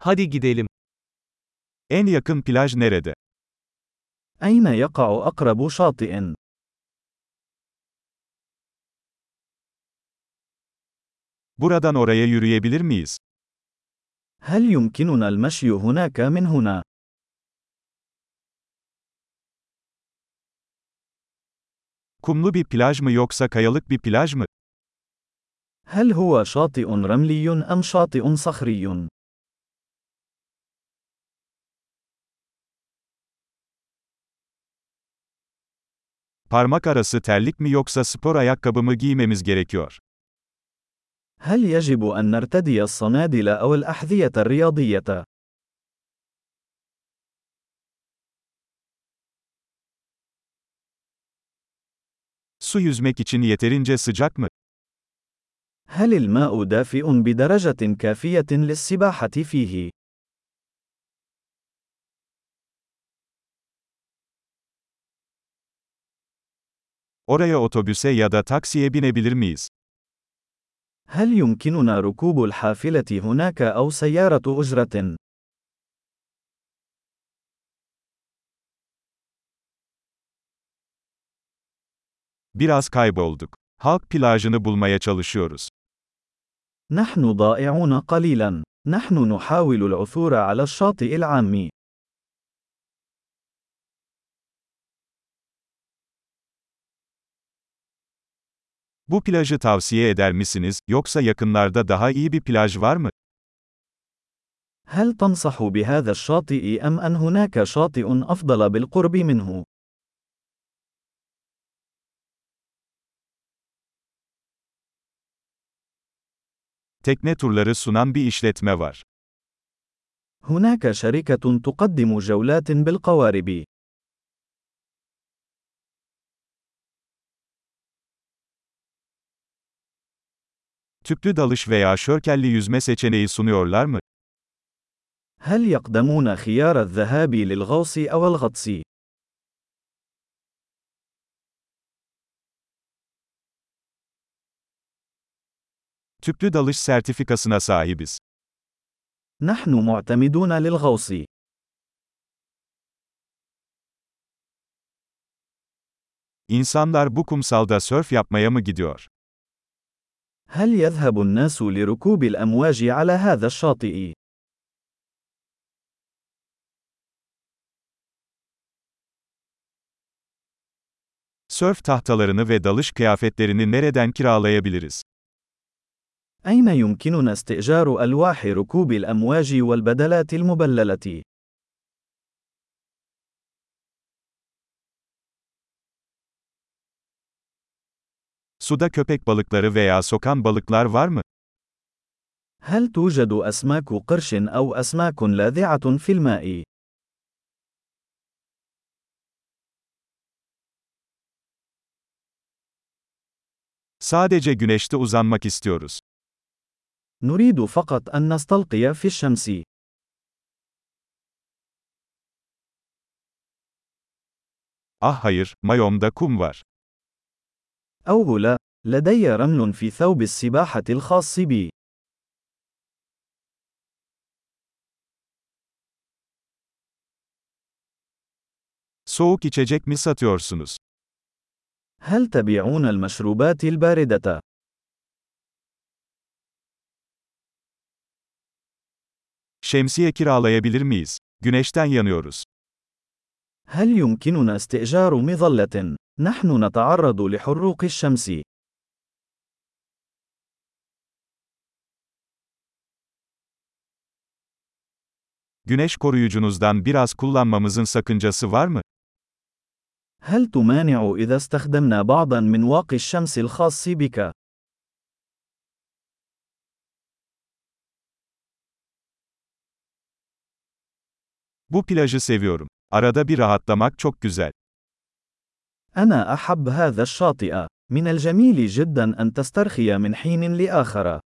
Hadi gidelim. En yakın plaj nerede? أين يقع أقرب شاطئ؟ Buradan oraya yürüyebilir miyiz? هل يمكننا المشي هناك من هنا؟ Kumlu bir plaj mı yoksa kayalık bir plaj mı? هل هو شاطئ رملي أم شاطئ صخري؟ Parmak arası terlik mi yoksa spor ayakkabı mı giymemiz gerekiyor? هل يجب أن نرتدي الصنادل أو الأحذية الرياضية؟ Su yüzmek için yeterince sıcak mı? هل الماء دافئ بدرجة كافية للسباحة فيه؟ Oraya otobüse ya da taksiye binebilir miyiz? هل يمكننا ركوب الحافلة هناك أو سيارة أجرة؟ Biraz kaybolduk. Halk plajını bulmaya çalışıyoruz. نحن ضائعون قليلا. نحن نحاول العثور على الشاطئ العام. Bu plajı tavsiye eder misiniz, yoksa yakınlarda daha iyi bir plaj var mı? هل تنصح بهذا الشاطئ أم أن هناك شاطئ أفضل بالقرب منه؟ Tekne turları sunan bir işletme var. هناك شركة تقدم جولات بالقوارب. Tüplü dalış veya şörkelli yüzme seçeneği sunuyorlar mı? هل يقدمون خيار الذهاب للغوص أو الغطس؟ Tüplü dalış sertifikasına sahibiz. نحن معتمدون للغوص. İnsanlar bu kumsalda sörf yapmaya mı gidiyor? هل يذهب الناس لركوب الأمواج على هذا الشاطئ؟ Sörf tahtalarını ve dalış kıyafetlerini nereden kiralayabiliriz? أين يمكننا استئجار ألواح ركوب الأمواج والبدلات المبللة؟ Suda köpek balıkları veya sokan balıklar var mı? هل توجد أسماك قرش أو أسماك لاذعة في الماء؟ Sadece güneşte uzanmak istiyoruz. نريد فقط أن نستلقي في الشمس. Ah hayır, mayomda kum var. أوه لا، لدي رمل في ثوب السباحة الخاص بي. Soğuk içecek mi satıyorsunuz? هل تبيعون المشروبات الباردة؟ Şemsiye kiralayabilir miyiz? Güneşten yanıyoruz. هل يمكننا استئجار مظلة؟ نحن نتعرض لحروق الشمس. Güneş koruyucunuzdan biraz kullanmamızın sakıncası var mı? هل تمانع إذا استخدمنا بعضا من واقي الشمس الخاص بك؟ Bu plajı seviyorum. Arada bir rahatlamak çok güzel. أنا أحب هذا الشاطئ. من الجميل جدا أن تسترخي من حين لآخر.